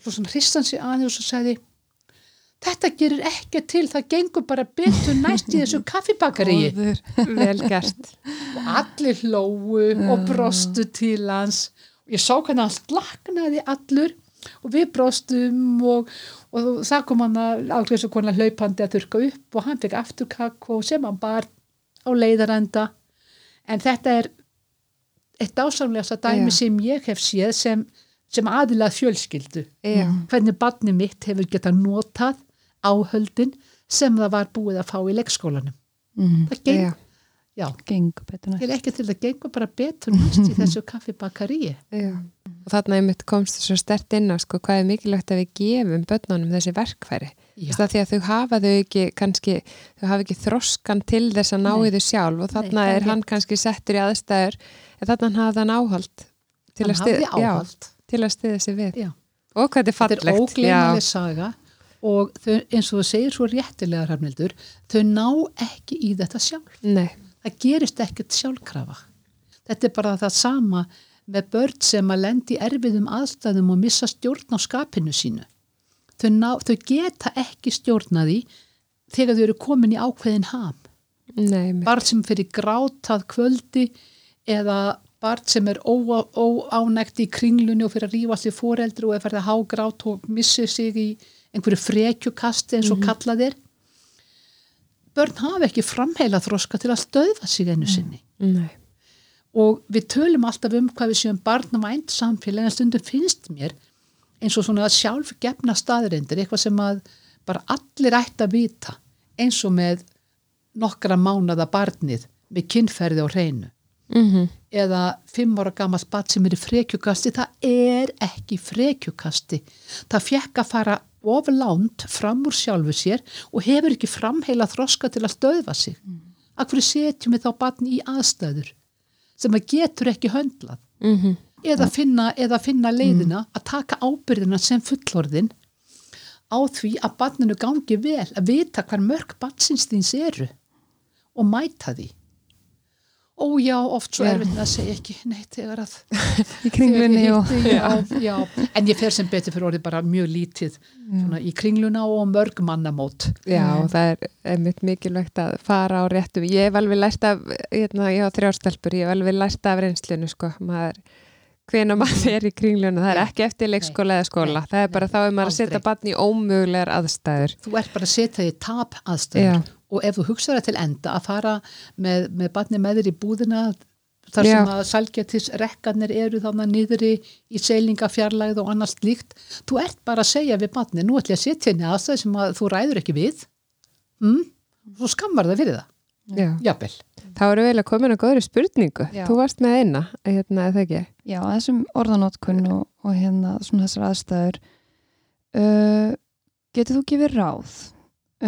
Svo svona hristan sig aðeins og svo sagði þetta gerir ekki til, það gengur bara betur næst í þessu kaffibakaríi. Góður. vel gert. Og allir hlóu og brostu til hans. Og ég sá hvernig hann slaknaði allur og við brostum og, og það kom hann að ákveðs og konar hlaupandi að þurka upp og hann fekk aftur kakko sem hann bar á leiðarenda en þetta er eitt ásamlegasta dæmi Já. sem ég hef séð sem, sem aðilað fjölskyldu. Hvernig barni mitt hefur getað notað áhöldin sem það var búið að fá í leikskólanum. Mm. það geng, já, já, Gengur betur næst. Ég er ekki til að gengur bara betur næst í þessu kaffibakaríi. já. Og þarna einmitt komst svo stert inn á sko hvað er mikilvægt að við gefum börnunum þessi verkfæri Þess að því að þau hafa þau ekki kannski, þau hafa ekki þroskan til þess að ná Nei. í þau sjálf og þarna það er hann kannski settur í aðstæður en þarna hafði hann áhald til hann að hafði áhald. Já, til að stiða sig við Já. og hvað þetta er Þetta er fallegt ógleynileg saga og þau, eins og þú segir svo réttilega Rafnildur, þau ná ekki í þetta sjálf. Nei, Það gerist ekkert sjálfkrafa. Þetta er bara það sama með börn sem að lendi erfiðum aðstæðum og missa stjórn á skapinu sínu. Þau, ná, þau geta ekki stjórnaði þegar þau eru komin í ákveðin ham. nei, barn sem fyrir grátað kvöldi eða barn sem er óánægt í kringlunni og fyrir að rífa allir foreldri og er fyrir að há grát og missir sig í einhverju frekjukasti eins og kallað er. Börn hafa ekki framheila þroska til að stöðva sig einu sinni. Nei. og við tölum alltaf um hvað við séum barnavænt samfélag en stundum finnst mér eins og svona sjálf gefna staðrindir, eitthvað sem að bara allir ætti að vita eins og með nokkra mánada barnið með kynferði og hreinu Mm eða fimm ára gamalt bat sem er í frekjukasti, það er ekki frekjukasti. Það fekk að fara oflánt fram úr sjálfu sér og hefur ekki framheila þroska til að stöðva sig. Mm. Akkur setjum við þá batni í aðstæður sem að getur ekki höndlað -hmm. Eða finna, eða finna leiðina að taka ábyrðina sem fullorðin á því að barninu gangi vel að vita hvar mörg barnsinstins eru og mæta því. Ó já, oft svo erfitt með að segja ekki neitt þegar að í kringlunni og ég já, já. en ég fer sem betur fyrir orðið bara mjög lítið svona, í kringluna og mörg mannamót. Já, það er einmitt mikilvægt að fara á réttum. Ég hef alveg lært af, hérna, ég á þrjárstelpur, ég hef alveg lært af reynslinu, sko, maður, hvena maður er í kringluna, það er Já. ekki eftir leikskóla eða skóla, það er bara þá er maður að setja barn í ómögulegar aðstæður. þú ert bara að setja því tap aðstöður Já. og ef þú hugsaður það til enda að fara með, með barni með þér í búðina þar Já. sem að salgjatis rekkanir eru þannig niðri í seilingafjarlæð og annars líkt þú ert bara að segja við barni nú ætlum ég að setja henni aðstæð sem að þú ræður ekki við mm? svo skammar það fyrir það Já. jafnvel Þá erum við eiginlega komin að góðri spurningu. Já. Þú varst með eina, hérna, eða ekki? já, þessum orðanótkun og, og hérna svona þessar aðstæður uh, getur þú gefið ráð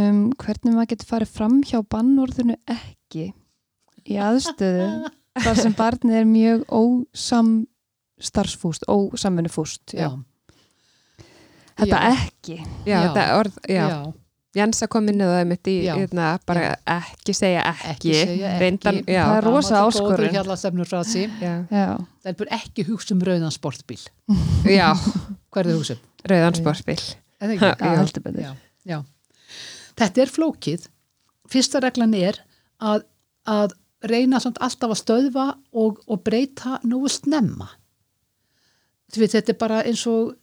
um hvernig maður getur farið fram hjá bannorðinu ekki í aðstöðu þar sem barnið er mjög ósamstarfsfúst, ósamvinnufúst já. þetta Já. ekki Já, Já. þetta orð, já. já. Jansa kom inn á það mitt í, Já. hérna, bara ekki segja ekki. ekki segja ekki Reyndan, já. Það er rosa áskorun. það er bara ekki hugsa um rauðan sportbíl já, hvað er það hugsa um? rauðan sportbíl. Er Ha, ekki? já, Já. já, þetta er flókið fyrsta reglan er að, að reyna samt alltaf að stöðva og, og breyta nú snemma þetta er bara eins og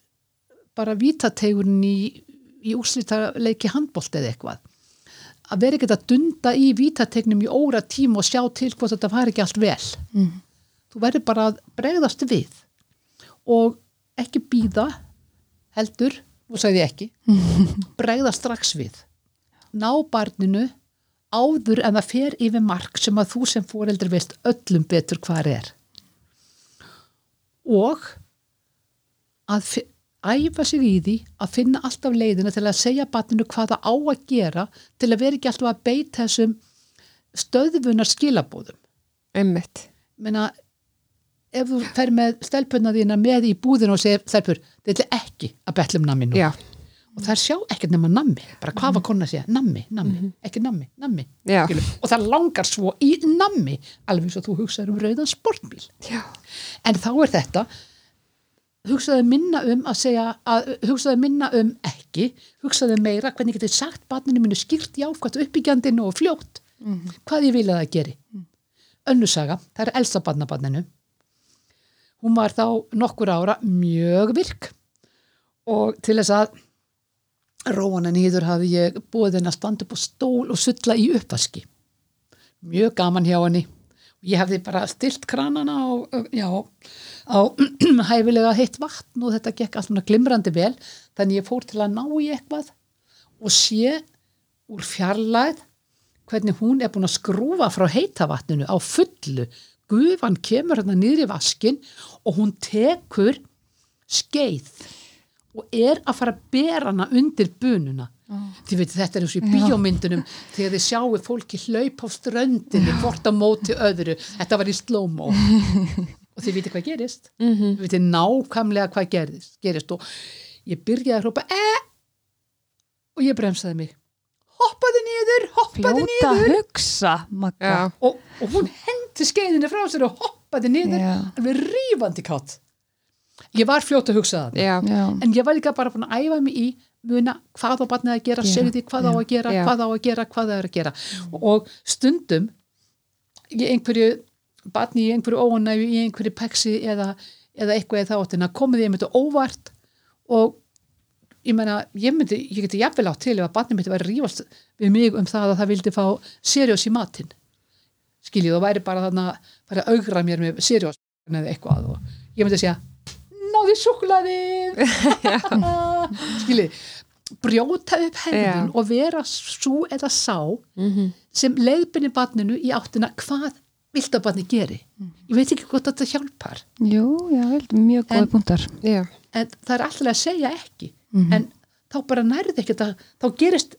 bara vítategurinn í, í úrslita leiki handbólt eða eitthvað. Að vera ekkert að dunda í vítategnum í óra tíma og sjá til hvort þetta var ekki allt vel. Mm. þú verður bara að bregðast við og ekki býða heldur, og sagði ekki bregðast strax við. Ná barninu áður en það fer yfir mark sem að þú sem fóreldri veist öllum betur hvar er. Og að æfa sig í því að finna alltaf leiðina til að segja barninu hvað það á að gera til að vera ekki alltaf að beita þessum stöðvunar skilabóðum menna ef þú fer með stelpunna þína með í búðinu og segir stelpur, þetta er ekki að betla um nammi nú. Já, og það sjá ekkert nema nammi. Bara hvað var konna að segja, nammi, nammi, ekki nammi nammi, og það langar svo í nammi alveg eins og þú hugsaður um rauðan sportbíl. Já, en þá er þetta hugsaðu minna um að segja að, hugsaðu minna um ekki hugsaðu meira hvernig getið sagt barninu mínu skýrt jákvæmt uppbyggjandinu og fljótt hvað ég vil að það geri. Önnusaga, það er elsta barnabarninu. Hún var þá nokkur ára mjög virk og til þess að róana nýður hafi ég búið henni að standa upp á stól og sulla í uppvaski. Mjög gaman hjá henni ég hefði bara stilt kranana á, já, á hæfilega heitt vatn og þetta gekk allt svona glimrandi vel þannig ég fór til að ná í eitthvað og sé úr fjarlæð hvernig hún er búin að skrúfa frá heita vatninu á fullu. Gufan kemur hérna í vaskin og hún tekur skeið og er að fara að bera hana undir bununa Þið veit þetta er eins og í bíómyndunum þegar þið sjáu fólki hlaup á ströndinni hvort á móti öðru. Þetta var í slow-mo. Og þið veitir hvað gerist. Mm þið veitir nákvæmlega hvað gerist, gerist. Og ég byrjaði að hrópa eh! og ég bremsaði mig. Hoppaði niður, hoppaði niður. hugsa og, og hún hendi skeiðinni frá sér og hoppaði niður. Já. alveg rífandi kátt ég var fljót að hugsa það já, já, en ég var líka bara búin að æfa mig í muna hvað á barnið að gera, segja því hvað á að gera hvað á að gera, hvað það er að gera. Og stundum í einhverju barni í einhverju óanægu í einhverju peksi eða, eða eitthvað eða þáttina komið ég með þetta óvart og ég meina, ég myndi, ég geti jafnvel átt til ef að barnið myndi væri að rífast við mig um það að það vildi fá seriós í matinn. Skiljið og væri bara þarna bara að augra mér með seriós eða eitthvað og ég myndi segja náði súklaðið skiljið brjóta upp hefðin og vera svo eða sá Mhm. sem leiðbynni barninu í áttina hvað vilt að barni geri? Ég veit ekki hvort þetta hjálpar. Jú, já, vel, mjög góði En- punktar. Já, en það er alltaf að segja ekki. Mhm. en þá bara nærði ekki þá gerist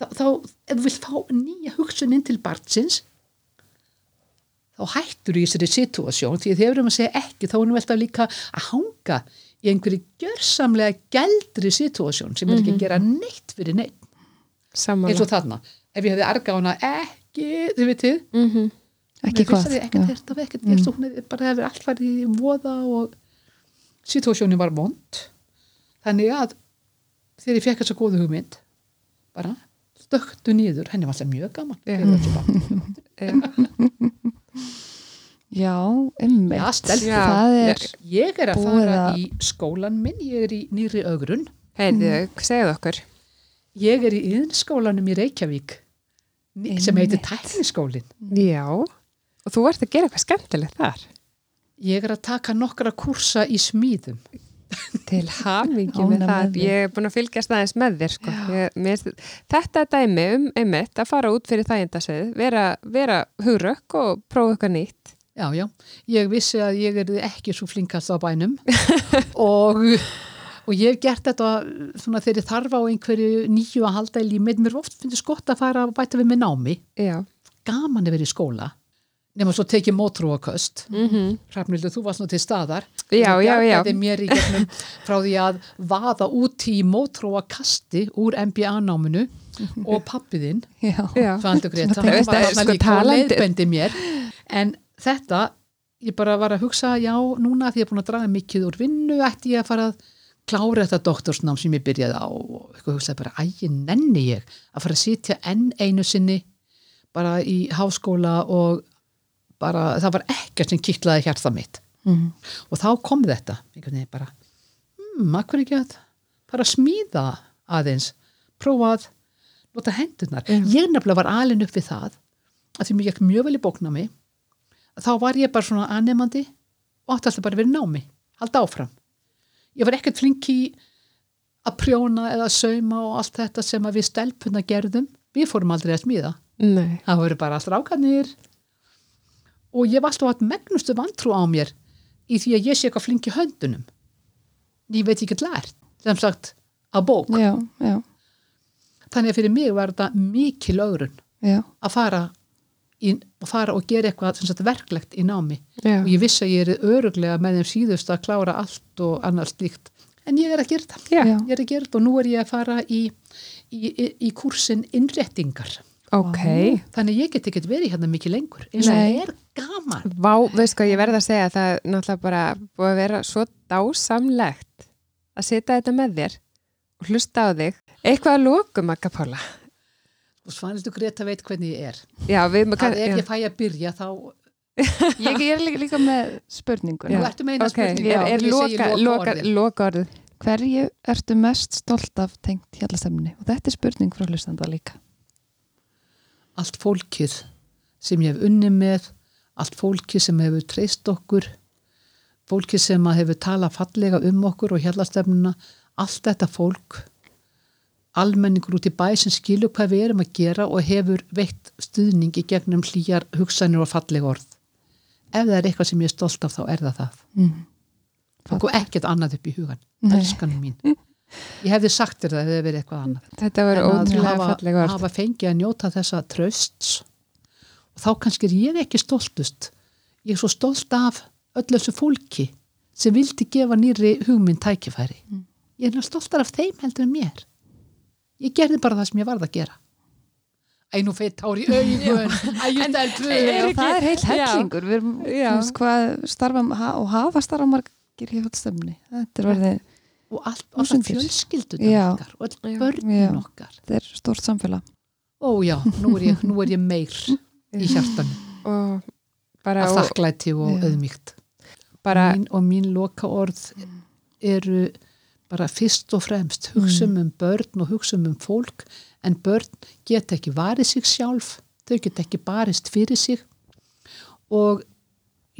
þá, þá ef þú vilt fá nýja hugsun inn til barnsins þá hættur í þessari situasjón því þegar við erum að segja ekki þá er nú alltaf líka að hanga í einhverju gjörsamlega gældri situasjón sem er ekki að gera neitt fyrir neitt eins og þarna, ef ég hefði arga á hana ekki, þið vitið. Mhm. Ekki hvað ekki já. þetta hefði ekkert. Gerst og hún hefði bara hefði allt farið í voða og situasjónin var vond. Þannig að þegar ég fekk þessa góðu hugmynd bara stöktu nýður, henni var alltaf mjög gaman Já. Einmitt. Er, ég er að fara að- í skólan minn ég er í nýri ögrun. Heyrðu, segðu okkur? Ég er í yðnskólanum í Reykjavík ní- sem heitir Einmitt. tækniskólin Já, og þú ert að gera eitthvað skemmtilegt þar? Ég er að taka nokkra kursa í smíðum. Til hamingi Ánægð með það. Ég er búin að fylgjast aðeins með þér sko. ég, mér, Þetta er dæmi um einmitt að fara út fyrir þægindasveið vera, vera hugrökk og prófa eitthvað nýtt Já, já, ég vissi að ég er ekki svo flinkast á bænum. Og, og ég hef gert þetta svona þegar ég þarf á einhverju nýju að halda í límið, mér oft finnst gott að fara og bæta við með námi, Já, gaman að vera í skóla nema svo tekið mótrúaköst mm Hrafnildur, þú varst nú til staðar. Já, já, já. bjargaði mér í gegnum frá því að vaða út í mótrúakasti úr MBA-náminu og pappiðinn. Svandur Greta, hann var að, sko, líka og talandi- leiðbendi mér. En þetta, ég bara var að hugsa já, núna því ég er búin að draga mikið úr vinnu, ætti ég að fara að klára þetta doktorsnám sem ég byrjaði á og eitthvað hugsaði bara, æ, nenni ég að fara að sitja enn einu sinni bara í háskóla og bara, það var ekkert sem kittlaði hjarta mitt. Mhm. og þá kom þetta einhvern veginn bara hmm, akkur ekki að fara að smíða aðeins prófa að nota hendurnar? Ég nefnilega var alin upp við það að því mér gekk mjög vel í bóknámi þá var ég bara svona anemandi og átti alltaf bara verið námi halda áfram. Ég var ekkert flink í að prjóna eða sauma og allt þetta sem að við stelpuna gerðum. Við fórum aldrei að smíða. Nei, það voru bara allt rákanir og ég var alltaf hatt megnustu vantrú á mér í því að ég sé eitthvað flink í höndunum. Ég veit ekki lært sem sagt á bók. Já, já, þannig að fyrir mig var þetta mikil ögrun já, að fara, í, að fara og gera eitthvað sagt verklegt í námi. Já, og ég vissi að ég er öruglega með þeim síðust að klára allt og annars slíkt. En ég er að gera þetta já. ég er að gera þetta og nú er ég að fara í, í, í, kursin innréttingar. Ok. Þannig ég get ekki verið hérna mikið lengur eins og það er gaman. Vá, veist hvað ég verð að segja það náttúrulega bara búið að vera svo dásamlegt að sita þetta með þér og hlusta á þig. Eitthvað að lokum að Pála og Svanildur Greta veit hvernig ég er Já, við að ef já. ég fæ að byrja þá Ég, ég er líka, líka með spurningun Nú ertu með eina Ok, spurningu er, er ég segi loka, loka, lokaorðið. loka orðið Hverju ertu mest stolt af tengt hjallastemni? Og þetta er spurning frá hlustanda líka allt fólkið sem ég hef unni með allt fólkið sem hefur treyst okkur fólkið sem að hefur talað fallega um okkur og hérlastefnuna allt þetta fólk almenningur út í bæ sem skilur hvað við erum að gera og hefur veitt stuðning í gegnum hlýjar hugsanir og fallega orð. Ef það er eitthvað sem ég er stolt af þá er það það. Mm. og ekkert annað upp í hugan Nei. elskan mín. Ég hefði sagt þér það ef það hefði verið eitthvað annað. Þetta var En að ótrúlega hafa, fallega orð. hafa fengið að njóta þessa trösts og þá kannski er ég ekki stoltust. Ég er svo stolt af öllu þessu fólki sem vildi gefa nýri hugmynd tækifæri. Mm. ég er náttúrulega stoltar af þeim heldur en mér ég gerði bara það sem ég varð að gera. Nú feitt tár í ég stelpu Já, það er heilt Já. hellingur. Við erum, þú veist hvað starfa ha, og hafa starfa margir í hjallastemni Þetta er verið, og allt, allt Þúsundir. fjölskyldunum Já. okkar og börnin Já. okkar. Þetta er stórt samfélag. Ó já, nú er ég, nú er ég meir í hjartanu. Og bara, og, þakklæti og mín, og mín loka orð eru bara fyrst og fremst. Hugsum um börn og hugsum um fólk en börn geta ekki varið sig sjálf þau geta ekki barist fyrir sig. Og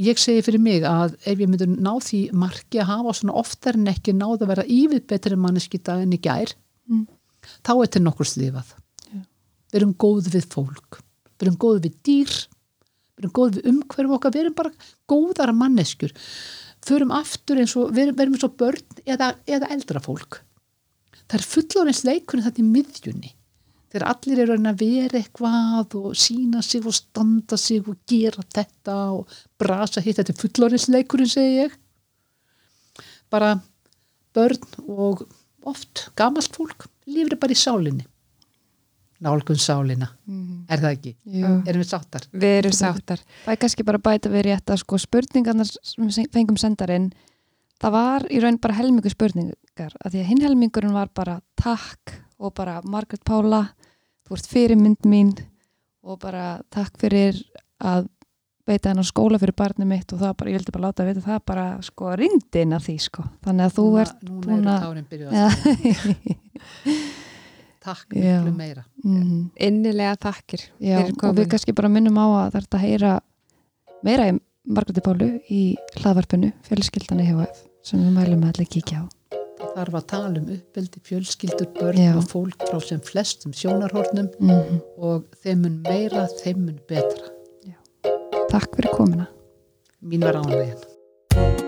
ég segi fyrir mig að ef ég myndi ná því marki að hafa svona oftar en ekki náð að vera ívið betri manneski dag en í gær Mm. þá er til nokkur slifað Já. við erum góð við fólk við erum góð við dýr við erum góð við umhverf okkar við erum bara góðara manneskjur förum aftur eins og við erum, við erum eins og börn eða, eða eldra fólk. Það er fullorins leikurinn þetta í miðjunni. Þegar allir eru að vera eitthvað og sína sig og standa sig og gera þetta og brasa hitt, þetta er fullorins leikurinn segi ég. Bara börn og oft gamalt fólk lífri bara í sálinni nálgun sálina, Mhm. er það ekki? Jú. erum við sáttar? Við erum sáttar. Það er kannski bara að bæta við rétt að sko spurningarnar sem við fengum sendarinn það var í raun bara helmingu spurningar af því að hinn helmingurinn var bara takk og bara Margaret Pála þú ert fyrirmynd mín og bara takk fyrir að beita hennar skóla fyrir barnið mitt og það bara, ég vildi bara láta að vita það bara sko ringdi inn að því sko þannig að þú núna, ert núna eru að- tárin byrjuð að. takk Já. miklu meira. Mm, Innilega takkir já, og við kannski bara minnum á að það er þetta að heyra meira í Margréti Pálu í hlaðvarpinu fjölskyldan í HF sem við mælum að allir kíkja á. Það þarf að tala um uppbyldi fjölskyldur börn Já. og fólk frá sem flestum sjónarhornum mm og þeim mun meira, þeim mun betra. Takk fyrir komuna. Mín var ánvegin